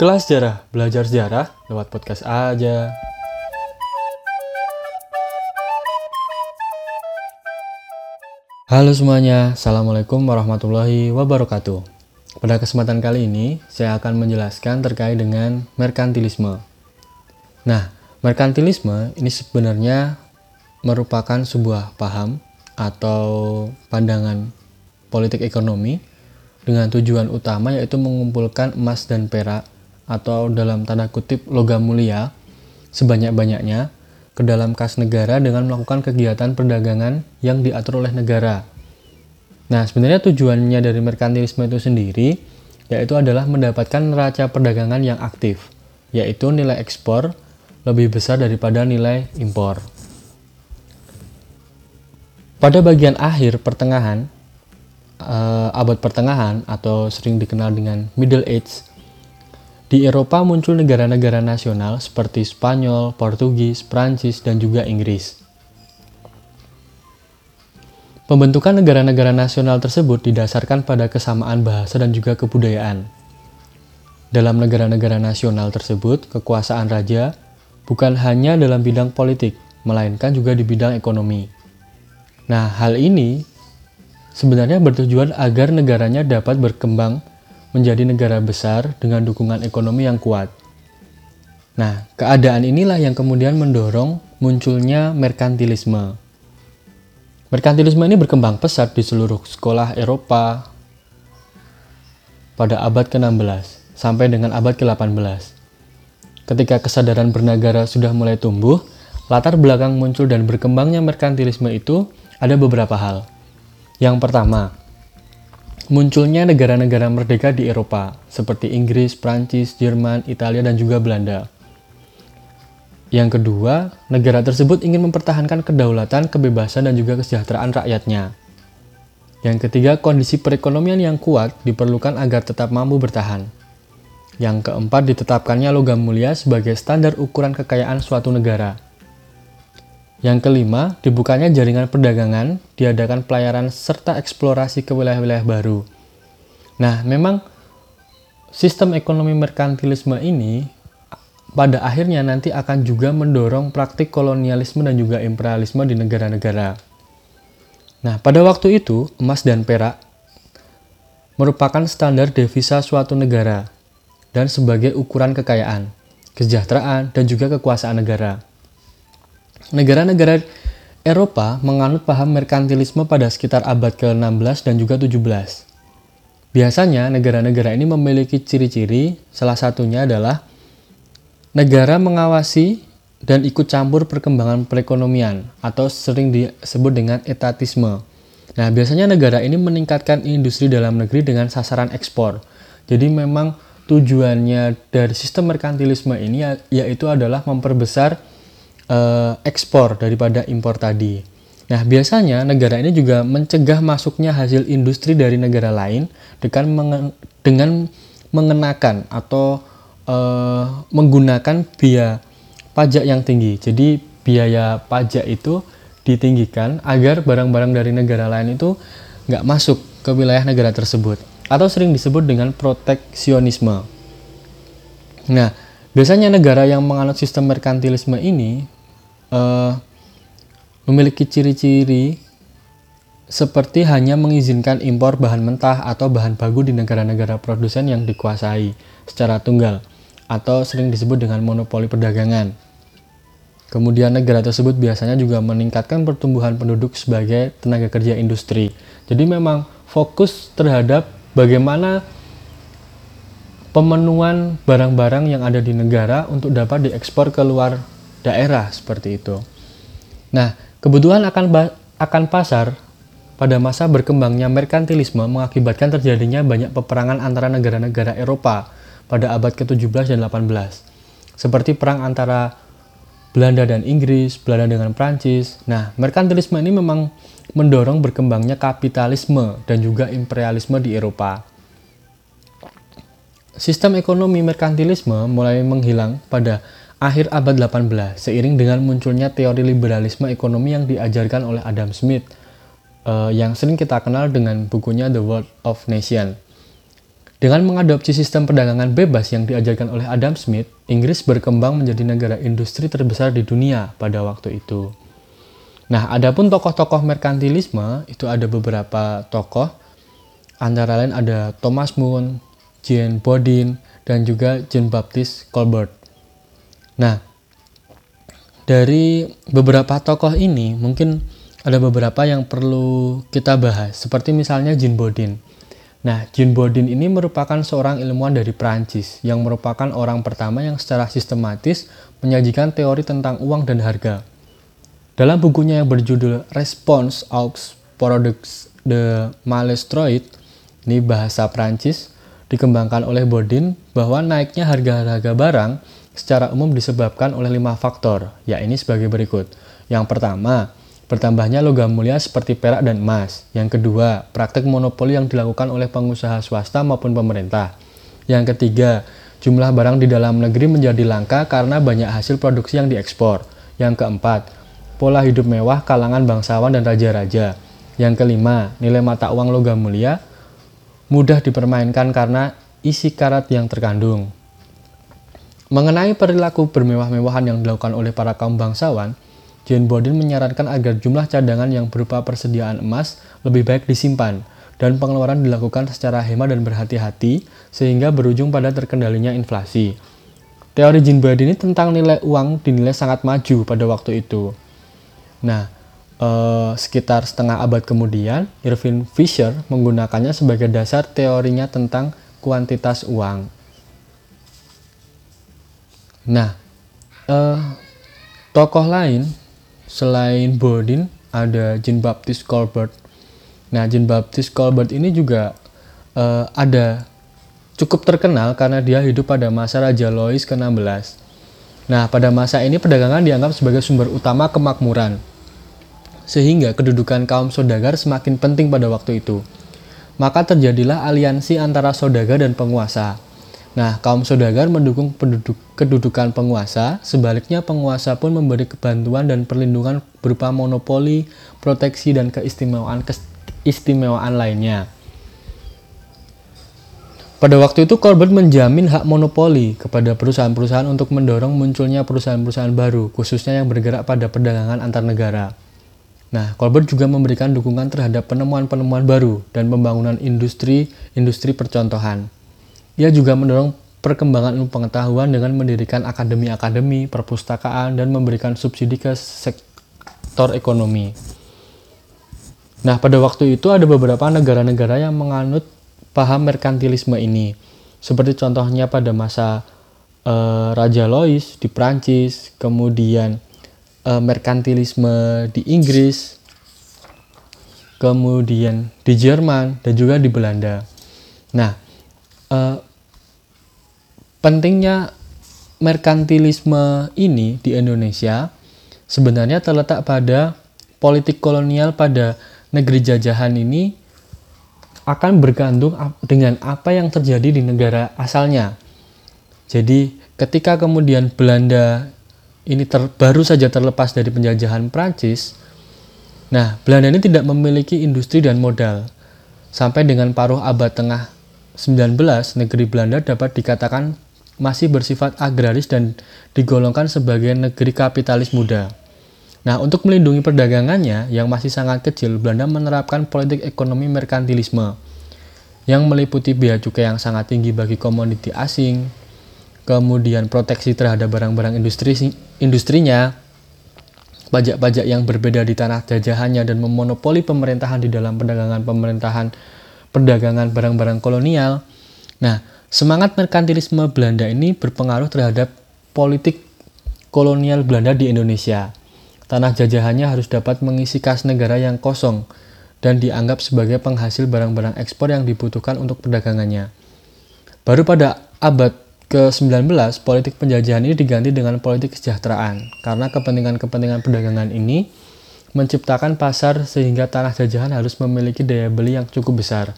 Kelas sejarah, belajar sejarah lewat podcast aja. Halo semuanya, Assalamualaikum warahmatullahi wabarakatuh. Pada kesempatan kali ini, saya akan menjelaskan terkait dengan merkantilisme. Nah, merkantilisme ini sebenarnya merupakan sebuah paham atau pandangan politik ekonomi dengan tujuan utama yaitu mengumpulkan emas dan perak atau dalam tanda kutip logam mulia sebanyak-banyaknya ke dalam kas negara dengan melakukan kegiatan perdagangan yang diatur oleh negara. Nah, sebenarnya tujuannya dari merkantilisme itu sendiri yaitu adalah mendapatkan neraca perdagangan yang aktif, yaitu nilai ekspor lebih besar daripada nilai impor. Pada bagian akhir pertengahan uh, abad pertengahan atau sering dikenal dengan Middle Age di Eropa muncul negara-negara nasional seperti Spanyol, Portugis, Prancis, dan juga Inggris. Pembentukan negara-negara nasional tersebut didasarkan pada kesamaan bahasa dan juga kebudayaan. Dalam negara-negara nasional tersebut, kekuasaan raja bukan hanya dalam bidang politik, melainkan juga di bidang ekonomi. Nah, hal ini sebenarnya bertujuan agar negaranya dapat berkembang menjadi negara besar dengan dukungan ekonomi yang kuat. Nah, keadaan inilah yang kemudian mendorong munculnya merkantilisme. Merkantilisme ini berkembang pesat di seluruh sekolah Eropa pada abad ke-16 sampai dengan abad ke-18. Ketika kesadaran bernegara sudah mulai tumbuh, latar belakang muncul dan berkembangnya merkantilisme itu ada beberapa hal. Yang pertama, munculnya negara-negara merdeka di Eropa, seperti Inggris, Prancis, Jerman, Italia, dan juga Belanda. Yang kedua, negara tersebut ingin mempertahankan kedaulatan, kebebasan, dan juga kesejahteraan rakyatnya. Yang ketiga, kondisi perekonomian yang kuat diperlukan agar tetap mampu bertahan. Yang keempat, ditetapkannya logam mulia sebagai standar ukuran kekayaan suatu negara. Yang kelima, dibukanya jaringan perdagangan, diadakan pelayaran serta eksplorasi ke wilayah-wilayah baru. Nah, memang sistem ekonomi merkantilisme ini pada akhirnya nanti akan juga mendorong praktik kolonialisme dan juga imperialisme di negara-negara. Nah, pada waktu itu, emas dan perak merupakan standar devisa suatu negara dan sebagai ukuran kekayaan, kesejahteraan, dan juga kekuasaan negara. Negara-negara Eropa menganut paham merkantilisme pada sekitar abad ke-16 dan juga 17. Biasanya negara-negara ini memiliki ciri-ciri, salah satunya adalah negara mengawasi dan ikut campur perkembangan perekonomian atau sering disebut dengan etatisme. Nah, biasanya negara ini meningkatkan industri dalam negeri dengan sasaran ekspor. Jadi memang tujuannya dari sistem merkantilisme ini ya, yaitu adalah memperbesar uh, ekspor daripada impor tadi. Nah, biasanya negara ini juga mencegah masuknya hasil industri dari negara lain dengan mengen dengan mengenakan atau uh, menggunakan biaya pajak yang tinggi. Jadi, biaya pajak itu ditinggikan agar barang-barang dari negara lain itu nggak masuk ke wilayah negara tersebut atau sering disebut dengan proteksionisme. Nah, biasanya negara yang menganut sistem merkantilisme ini uh, memiliki ciri-ciri seperti hanya mengizinkan impor bahan mentah atau bahan baku di negara-negara produsen yang dikuasai secara tunggal atau sering disebut dengan monopoli perdagangan. Kemudian negara tersebut biasanya juga meningkatkan pertumbuhan penduduk sebagai tenaga kerja industri. Jadi memang fokus terhadap bagaimana pemenuhan barang-barang yang ada di negara untuk dapat diekspor ke luar daerah seperti itu. Nah, kebutuhan akan akan pasar pada masa berkembangnya merkantilisme mengakibatkan terjadinya banyak peperangan antara negara-negara Eropa pada abad ke-17 dan 18. Seperti perang antara Belanda dan Inggris, Belanda dengan Prancis. Nah, merkantilisme ini memang mendorong berkembangnya kapitalisme dan juga imperialisme di Eropa. Sistem ekonomi merkantilisme mulai menghilang pada akhir abad 18 seiring dengan munculnya teori liberalisme ekonomi yang diajarkan oleh Adam Smith uh, yang sering kita kenal dengan bukunya The World of Nation. Dengan mengadopsi sistem perdagangan bebas yang diajarkan oleh Adam Smith, Inggris berkembang menjadi negara industri terbesar di dunia pada waktu itu. Nah, adapun tokoh-tokoh merkantilisme itu ada beberapa tokoh, antara lain ada Thomas Moon, Jean Bodin, dan juga Jean Baptiste Colbert. Nah, dari beberapa tokoh ini mungkin ada beberapa yang perlu kita bahas, seperti misalnya Jean Bodin. Nah, Jean Bodin ini merupakan seorang ilmuwan dari Prancis yang merupakan orang pertama yang secara sistematis menyajikan teori tentang uang dan harga. Dalam bukunya yang berjudul Response aux Products de Malestroit, ini bahasa Prancis, dikembangkan oleh Bodin bahwa naiknya harga-harga barang secara umum disebabkan oleh lima faktor, yakni sebagai berikut. Yang pertama, Bertambahnya logam mulia seperti perak dan emas. Yang kedua, praktek monopoli yang dilakukan oleh pengusaha swasta maupun pemerintah. Yang ketiga, jumlah barang di dalam negeri menjadi langka karena banyak hasil produksi yang diekspor. Yang keempat, pola hidup mewah kalangan bangsawan dan raja-raja. Yang kelima, nilai mata uang logam mulia mudah dipermainkan karena isi karat yang terkandung. Mengenai perilaku bermewah-mewahan yang dilakukan oleh para kaum bangsawan, Jane Bodin menyarankan agar jumlah cadangan yang berupa persediaan emas lebih baik disimpan dan pengeluaran dilakukan secara hemat dan berhati-hati sehingga berujung pada terkendalinya inflasi. Teori Jean Bodin ini tentang nilai uang dinilai sangat maju pada waktu itu. Nah, eh, sekitar setengah abad kemudian, Irving Fisher menggunakannya sebagai dasar teorinya tentang kuantitas uang. Nah, eh, tokoh lain selain Bodin ada Jean Baptiste Colbert. Nah, Jean Baptiste Colbert ini juga uh, ada cukup terkenal karena dia hidup pada masa Raja Louis ke-16. Nah, pada masa ini perdagangan dianggap sebagai sumber utama kemakmuran. Sehingga kedudukan kaum saudagar semakin penting pada waktu itu. Maka terjadilah aliansi antara saudagar dan penguasa. Nah, kaum saudagar mendukung penduduk, kedudukan penguasa, sebaliknya penguasa pun memberi kebantuan dan perlindungan berupa monopoli, proteksi, dan keistimewaan keistimewaan lainnya. Pada waktu itu, Corbett menjamin hak monopoli kepada perusahaan-perusahaan untuk mendorong munculnya perusahaan-perusahaan baru, khususnya yang bergerak pada perdagangan antar negara. Nah, Colbert juga memberikan dukungan terhadap penemuan-penemuan baru dan pembangunan industri-industri percontohan. Ia juga mendorong perkembangan ilmu pengetahuan dengan mendirikan akademi-akademi, perpustakaan, dan memberikan subsidi ke sektor ekonomi. Nah, pada waktu itu ada beberapa negara-negara yang menganut paham merkantilisme ini. Seperti contohnya pada masa uh, Raja Louis di Prancis, kemudian uh, merkantilisme di Inggris, kemudian di Jerman, dan juga di Belanda. Nah, uh, pentingnya merkantilisme ini di Indonesia sebenarnya terletak pada politik kolonial pada negeri jajahan ini akan bergantung dengan apa yang terjadi di negara asalnya. Jadi ketika kemudian Belanda ini ter, baru saja terlepas dari penjajahan Prancis, nah Belanda ini tidak memiliki industri dan modal. Sampai dengan paruh abad tengah 19, negeri Belanda dapat dikatakan masih bersifat agraris dan digolongkan sebagai negeri kapitalis muda. Nah, untuk melindungi perdagangannya yang masih sangat kecil, Belanda menerapkan politik ekonomi merkantilisme yang meliputi biaya cukai yang sangat tinggi bagi komoditi asing, kemudian proteksi terhadap barang-barang industri industrinya, pajak-pajak yang berbeda di tanah jajahannya dan memonopoli pemerintahan di dalam perdagangan pemerintahan perdagangan barang-barang kolonial. Nah, Semangat merkantilisme Belanda ini berpengaruh terhadap politik kolonial Belanda di Indonesia. Tanah jajahannya harus dapat mengisi kas negara yang kosong dan dianggap sebagai penghasil barang-barang ekspor yang dibutuhkan untuk perdagangannya. Baru pada abad ke-19, politik penjajahan ini diganti dengan politik kesejahteraan karena kepentingan-kepentingan perdagangan ini menciptakan pasar sehingga tanah jajahan harus memiliki daya beli yang cukup besar.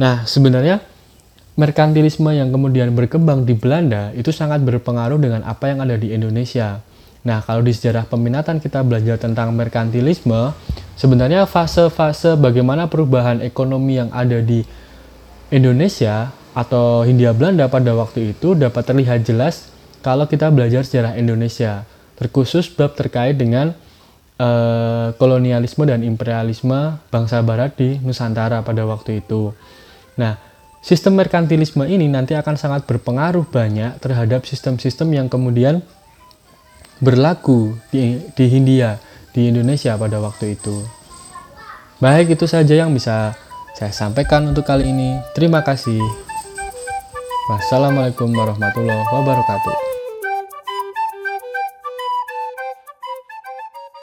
Nah, sebenarnya merkantilisme yang kemudian berkembang di Belanda itu sangat berpengaruh dengan apa yang ada di Indonesia. Nah, kalau di sejarah peminatan kita belajar tentang merkantilisme, sebenarnya fase-fase bagaimana perubahan ekonomi yang ada di Indonesia atau Hindia Belanda pada waktu itu dapat terlihat jelas kalau kita belajar sejarah Indonesia, terkhusus bab terkait dengan uh, kolonialisme dan imperialisme bangsa Barat di Nusantara pada waktu itu. Nah, sistem merkantilisme ini nanti akan sangat berpengaruh banyak terhadap sistem-sistem yang kemudian berlaku di, di Hindia, di Indonesia pada waktu itu. Baik, itu saja yang bisa saya sampaikan untuk kali ini. Terima kasih. Wassalamualaikum warahmatullahi wabarakatuh.